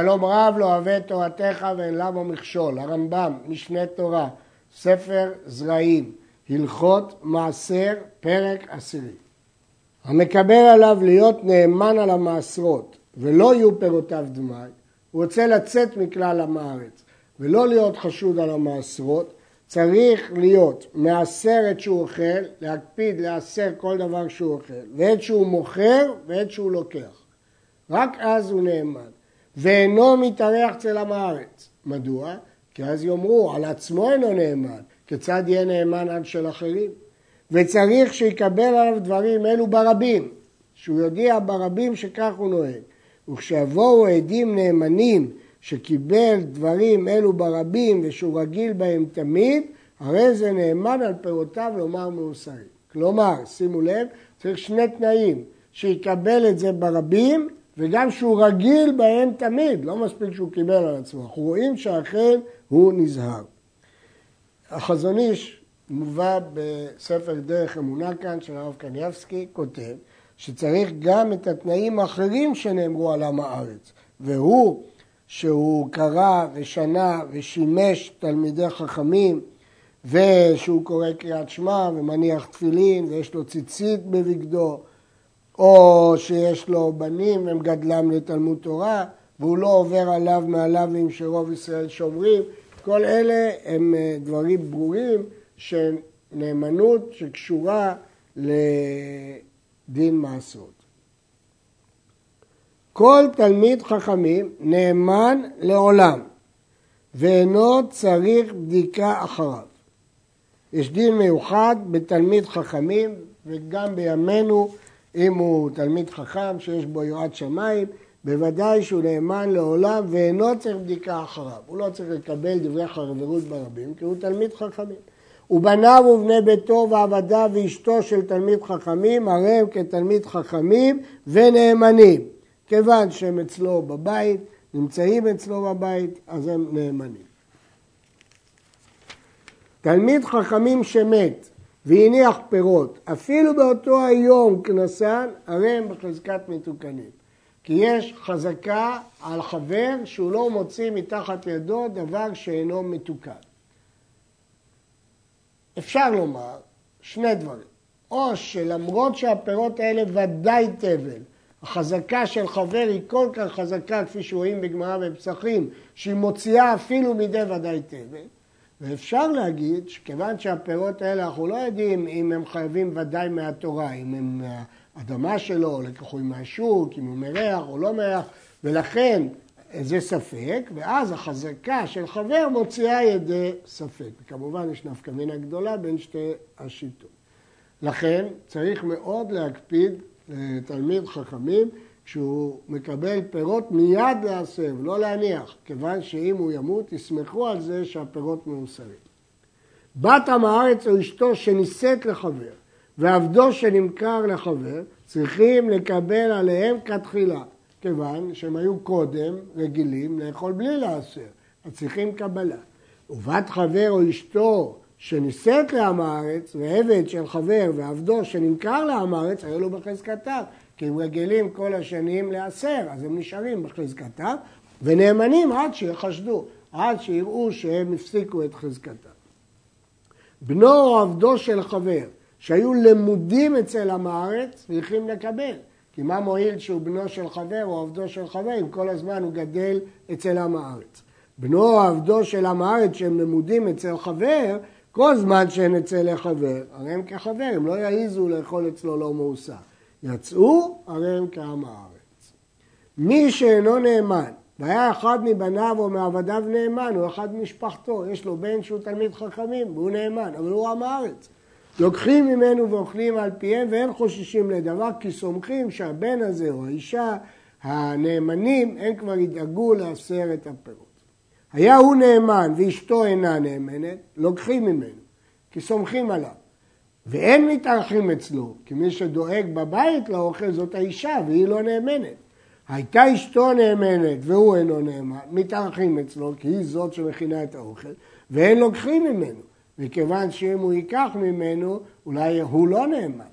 שלום רב לא אוהב את תורתך ואין למה מכשול. הרמב"ם, משנה תורה, ספר זרעים, הלכות מעשר, פרק עשירי. המקבל עליו להיות נאמן על המעשרות ולא יהיו פירותיו דמי, הוא רוצה לצאת מכלל עם הארץ ולא להיות חשוד על המעשרות, צריך להיות מעשר את שהוא אוכל, להקפיד לעשר כל דבר שהוא אוכל, ועת שהוא מוכר ועת שהוא לוקח. רק אז הוא נאמן. ואינו מתארח אצל עם הארץ. מדוע? כי אז יאמרו, על עצמו אינו נאמן, כיצד יהיה נאמן עד של אחרים? וצריך שיקבל עליו דברים אלו ברבים, שהוא יודיע ברבים שכך הוא נוהג. וכשיבואו עדים נאמנים שקיבל דברים אלו ברבים ושהוא רגיל בהם תמיד, הרי זה נאמן על פירותיו לומר מאוסרים. כלומר, שימו לב, צריך שני תנאים, שיקבל את זה ברבים וגם שהוא רגיל בהם תמיד, לא מספיק שהוא קיבל על עצמו. אנחנו רואים שאכן הוא נזהר. החזון איש מובא בספר דרך אמונה כאן של הרב קניאבסקי, כותב שצריך גם את התנאים האחרים שנאמרו על עם הארץ, והוא שהוא קרא ושנה ושימש תלמידי חכמים ושהוא קורא קריאת שמע ומניח תפילין ויש לו ציצית בבגדו או שיש לו בנים, הם גדלם לתלמוד תורה, והוא לא עובר עליו מעליו שרוב ישראל שומרים. כל אלה הם אה, דברים ברורים של נאמנות שקשורה לדין מעשרות. כל תלמיד חכמים נאמן לעולם ואינו צריך בדיקה אחריו. יש דין מיוחד בתלמיד חכמים וגם בימינו אם הוא תלמיד חכם שיש בו יראת שמיים, בוודאי שהוא נאמן לעולם ואינו צריך בדיקה אחריו. הוא לא צריך לקבל דברי חברות ברבים, כי הוא תלמיד חכמים. ובניו ובני ביתו ועבדיו ואשתו של תלמיד חכמים, הרי הם כתלמיד חכמים ונאמנים. כיוון שהם אצלו בבית, נמצאים אצלו בבית, אז הם נאמנים. תלמיד חכמים שמת והניח פירות, אפילו באותו היום כנסן, הרי הם בחזקת מתוקנים. כי יש חזקה על חבר שהוא לא מוציא מתחת ידו דבר שאינו מתוקן. אפשר לומר שני דברים, או שלמרות שהפירות האלה ודאי תבל, החזקה של חבר היא כל כך חזקה, כפי שרואים בגמרא בפסחים, שהיא מוציאה אפילו מידי ודאי תבל, ואפשר להגיד שכיוון שהפירות האלה אנחנו לא יודעים אם הם חייבים ודאי מהתורה, אם הם מהאדמה שלו, או לקחו מהשוק, אם הוא מריח או לא מריח, ולכן זה ספק, ואז החזקה של חבר מוציאה ידי ספק. וכמובן יש נפקא מינה גדולה בין שתי השיטות. לכן צריך מאוד להקפיד לתלמיד חכמים כשהוא מקבל פירות מיד להסב, לא להניח, כיוון שאם הוא ימות יסמכו על זה שהפירות מאוסרים. בת עם הארץ או אשתו שנישאת לחבר ועבדו שנמכר לחבר צריכים לקבל עליהם כתחילה, כיוון שהם היו קודם רגילים לאכול בלי להסר, אז צריכים קבלה. ובת חבר או אשתו שנישאת לעם הארץ ועבד של חבר ועבדו שנמכר לעם הארץ היו לו בחזקתם כי הם רגילים כל השנים להסר, אז הם נשארים בחזקתם, ונאמנים עד שיחשדו, עד שיראו שהם הפסיקו את חזקתם. בנו או עבדו של חבר, שהיו למודים אצל עם הארץ, צריכים לקבל. כי מה מועיל שהוא בנו של חבר או עבדו של חבר, אם כל הזמן הוא גדל אצל עם הארץ. בנו או עבדו של עם הארץ שהם למודים אצל חבר, כל זמן שאין אצל החבר, הרי הם כחבר, הם לא יעיזו לאכול אצלו לא מאוסר. יצאו, הרי הם כעם הארץ. מי שאינו נאמן, והיה אחד מבניו או מעבדיו נאמן, הוא אחד ממשפחתו, יש לו בן שהוא תלמיד חכמים, והוא נאמן, אבל הוא עם הארץ. לוקחים ממנו ואוכלים על פיהם ואין חוששים לדבר, כי סומכים שהבן הזה או האישה הנאמנים, הם כבר ידאגו לעשר את הפירות. היה הוא נאמן ואשתו אינה נאמנת, לוקחים ממנו, כי סומכים עליו. ואין מתארחים אצלו, כי מי שדואג בבית לאוכל זאת האישה והיא לא נאמנת. הייתה אשתו נאמנת והוא אינו נאמן, מתארחים אצלו כי היא זאת שמכינה את האוכל ואין לוקחים ממנו, מכיוון שאם הוא ייקח ממנו אולי הוא לא נאמן.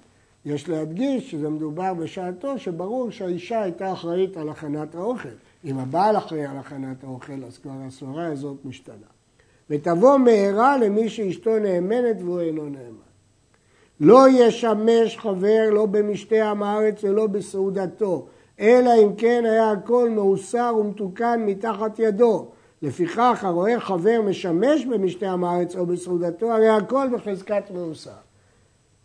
יש להדגיש שזה מדובר בשעתו שברור שהאישה הייתה אחראית על הכנת האוכל. אם הבעל אחראי על הכנת האוכל, אז כבר הסברה הזאת משתנה. ותבוא מהרה למי שאשתו נאמנת והוא אינו נאמן. לא ישמש חבר לא במשתה עם הארץ ולא בסעודתו, אלא אם כן היה הכל מאוסר ומתוקן מתחת ידו. לפיכך הרואה חבר משמש במשתה עם הארץ או בסעודתו, הרי הכל בחזקת מאוסר.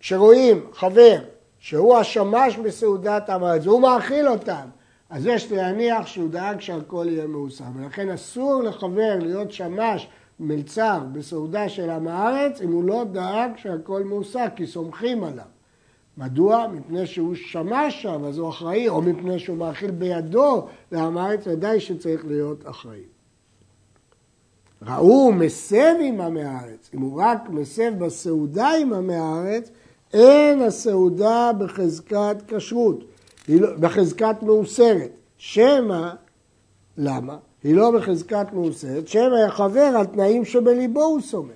כשרואים חבר שהוא השמש בסעודת עם הארץ והוא מאכיל אותם, אז יש להניח שהוא דאג שהכל יהיה מאוסר. ולכן אסור לחבר להיות שמש מלצר בסעודה של עם הארץ אם הוא לא דאג שהכל מאוסר, כי סומכים עליו. מדוע? מפני שהוא שמש שם, אז הוא אחראי, או מפני שהוא מאכיל בידו לעם הארץ, ודאי שצריך להיות אחראי. ראו מסב עם עמי הארץ, אם הוא רק מסב בסעודה עם עמי הארץ, אין הסעודה בחזקת כשרות, לא, בחזקת מאוסרת. שמא, למה? היא לא בחזקת מאוסרת, שמא יחבר על תנאים שבליבו הוא סומך.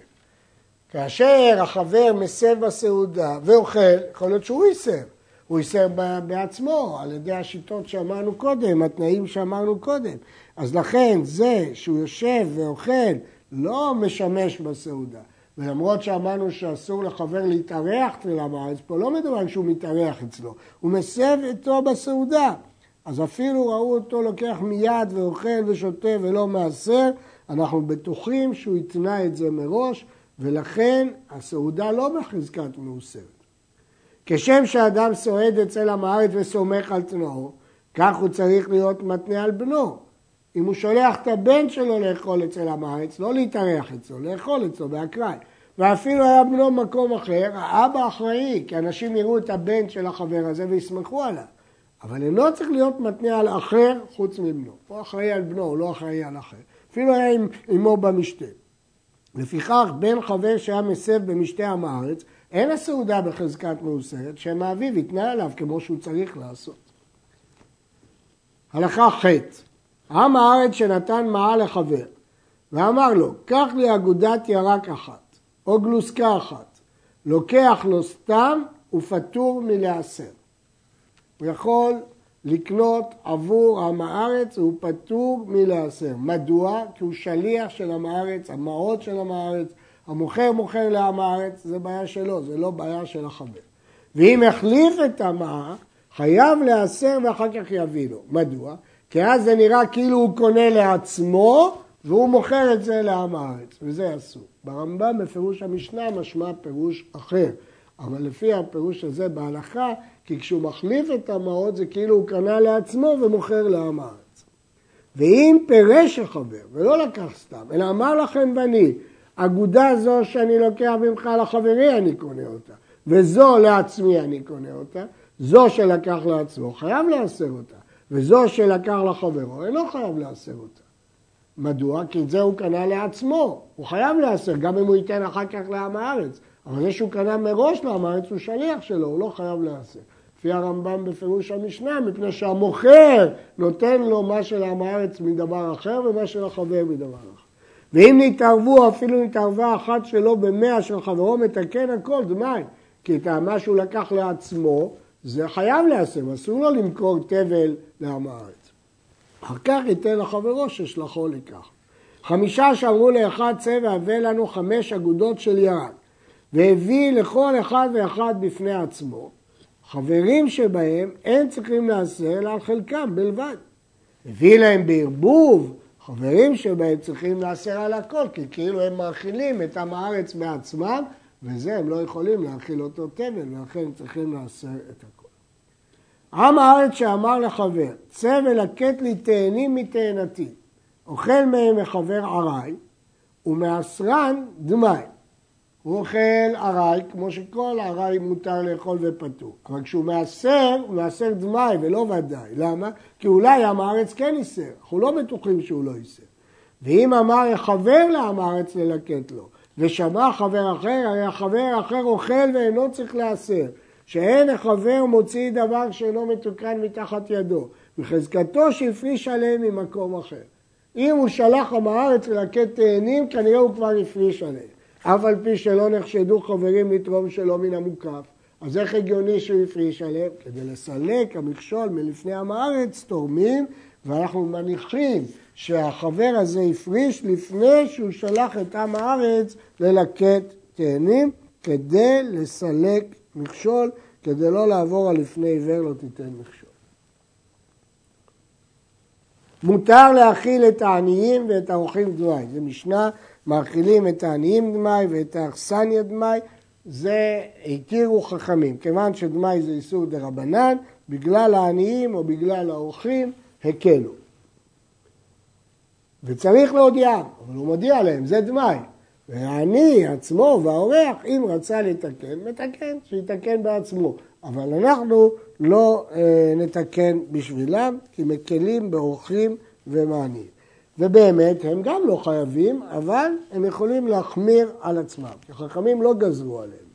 כאשר החבר מסב בסעודה ואוכל, יכול להיות שהוא ייסר. הוא ייסר בעצמו, על ידי השיטות שאמרנו קודם, התנאים שאמרנו קודם. אז לכן זה שהוא יושב ואוכל לא משמש בסעודה. ולמרות שאמרנו שאסור לחבר להתארח עם הארץ, פה לא מדובר שהוא מתארח אצלו, הוא מסב איתו בסעודה. אז אפילו ראו אותו לוקח מיד ואוכל ושותה ולא מעשר, אנחנו בטוחים שהוא התנה את זה מראש, ולכן הסעודה לא בחזקת מאוסרת. כשם שאדם סועד אצל עם הארץ וסומך על תנאו, כך הוא צריך להיות מתנה על בנו. אם הוא שולח את הבן שלו לאכול אצל עם הארץ, לא להתארח אצלו, לאכול אצלו באקראי. ואפילו היה בנו במקום אחר, האבא אחראי, כי אנשים יראו את הבן של החבר הזה ויסמכו עליו. אבל אינו צריך להיות מתנה על אחר חוץ מבנו. הוא אחראי על בנו, הוא לא אחראי על אחר. אפילו היה עם אמו במשתה. לפיכך, בן חבר שהיה מסב במשתה עם הארץ, אין הסעודה בחזקת מאוסרת, שם האביב יתנה עליו כמו שהוא צריך לעשות. הלכה ח' עם הארץ שנתן מעל לחבר, ואמר לו, קח לי אגודת ירק אחת, או גלוסקה אחת, לוקח לו סתם ופטור מלהסר. הוא יכול לקנות עבור עם הארץ והוא פטור מלהסר. מדוע? כי הוא שליח של עם הארץ, המעות של עם הארץ, המוכר מוכר לעם הארץ, זה בעיה שלו, זה לא בעיה של החבר. ואם יחליף את המעה, חייב להסר ואחר כך יביא לו. מדוע? כי אז זה נראה כאילו הוא קונה לעצמו והוא מוכר את זה לעם הארץ, וזה אסור. ברמב"ם בפירוש המשנה משמע פירוש אחר, אבל לפי הפירוש הזה בהלכה, כי כשהוא מחליף את המעות זה כאילו הוא קנה לעצמו ומוכר לעם הארץ. ואם פירש החבר ולא לקח סתם, אלא אמר לכם בני, אגודה זו שאני לוקח ממך לחברי אני קונה אותה, וזו לעצמי אני קונה אותה, זו שלקח לעצמו חייב להסר אותה. וזו שלקח לחברו, אינו חייב להסר אותה. מדוע? כי את זה הוא קנה לעצמו, הוא חייב להסר, גם אם הוא ייתן אחר כך לעם הארץ. אבל זה שהוא קנה מראש לעם הארץ הוא שליח שלו, הוא לא חייב להסר. לפי הרמב"ם בפירוש המשנה, מפני שהמוכר נותן לו מה של עם הארץ מדבר אחר ומה של החבר מדבר אחר. ואם נתערבו, אפילו נתערבה אחת שלו במאה של חברו, מתקן הכל, מים. כי את מה שהוא לקח לעצמו, זה חייב להסב, אסור לו למכור תבל לעם הארץ. אחר כך ייתן לחברו ששלחו לכך. חמישה שאמרו לאחד צא והבא לנו חמש אגודות של ירד, והביא לכל אחד ואחד בפני עצמו. חברים שבהם אין צריכים להסר אלא על חלקם בלבד. הביא להם בערבוב, חברים שבהם צריכים להסר על הכל, כי כאילו הם מאכילים את עם הארץ בעצמם, וזה הם לא יכולים להאכיל אותו תבל, ולכן צריכים לאסר את הכל. עם הארץ שאמר לחבר, צא ולקט לי תאנים מתאנתי, אוכל מהם מחבר עראי, ומעשרן דמי. הוא אוכל עראי, כמו שכל עראי מותר לאכול ופטור. אבל כשהוא מעשר, הוא מעשר דמי ולא ודאי. למה? כי אולי עם הארץ כן ייסר, אנחנו לא בטוחים שהוא לא ייסר. ואם אמר יחבר לעם הארץ ללקט לו, ושמע חבר אחר, הרי החבר האחר אוכל ואינו צריך להסר. שאין החבר מוציא דבר שאינו מתוקן מתחת ידו, בחזקתו שהפריש עליהם ממקום אחר. אם הוא שלח עם הארץ ללקט תאנים, כנראה הוא כבר הפריש עליהם. אף על פי שלא נחשדו חברים לתרום שלא מן המוקף. אז איך הגיוני שהוא הפריש עליהם? כדי לסלק המכשול מלפני עם הארץ, תורמים, ואנחנו מניחים שהחבר הזה הפריש לפני שהוא שלח את עם הארץ ללקט תאנים כדי לסלק מכשול, כדי לא לעבור על לפני עיוור לא תיתן מכשול. מותר להאכיל את העניים ואת האורחים דמאי. זה משנה, מאכילים את העניים דמאי ואת האכסניה דמאי, זה התירו חכמים. כיוון שדמאי זה איסור דה רבנן, בגלל העניים או בגלל האורחים, הקלו. וצריך להודיעם, אבל הוא מודיע להם, זה דמאי. והעני עצמו והאורח, אם רצה לתקן, מתקן, שיתקן בעצמו. אבל אנחנו לא אה, נתקן בשבילם, כי מקלים באורחים ומעניים. ובאמת, הם גם לא חייבים, אבל הם יכולים להחמיר על עצמם, כי חכמים לא גזרו עליהם.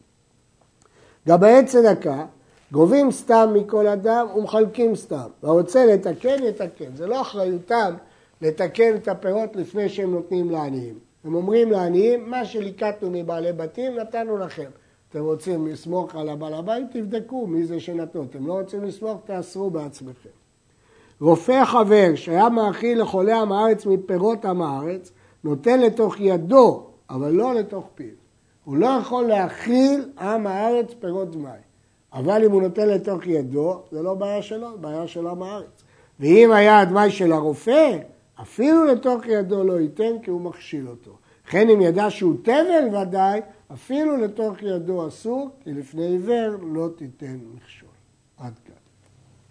גבאי צדקה, גובים סתם מכל אדם ומחלקים סתם. והרוצה לתקן, יתקן. זה לא אחריותם לתקן את הפירות לפני שהם נותנים לעניים. הם אומרים לעניים, מה שליקטנו מבעלי בתים נתנו לכם. אתם רוצים לסמוך על הבעל הבית, תבדקו מי זה שנתנו. אתם לא רוצים לסמוך, תאסרו בעצמכם. רופא חבר שהיה מאכיל לחולי עם הארץ מפירות עם הארץ, נותן לתוך ידו, אבל לא לתוך פיו. הוא לא יכול להאכיל עם הארץ פירות דמי. אבל אם הוא נותן לתוך ידו, זה לא בעיה שלו, בעיה של עם הארץ. ואם היה הדמי של הרופא, אפילו לתוך ידו לא ייתן כי הוא מכשיל אותו. לכן אם ידע שהוא תבל ודאי, אפילו לתוך ידו אסור, כי לפני עיוור לא תיתן מכשול.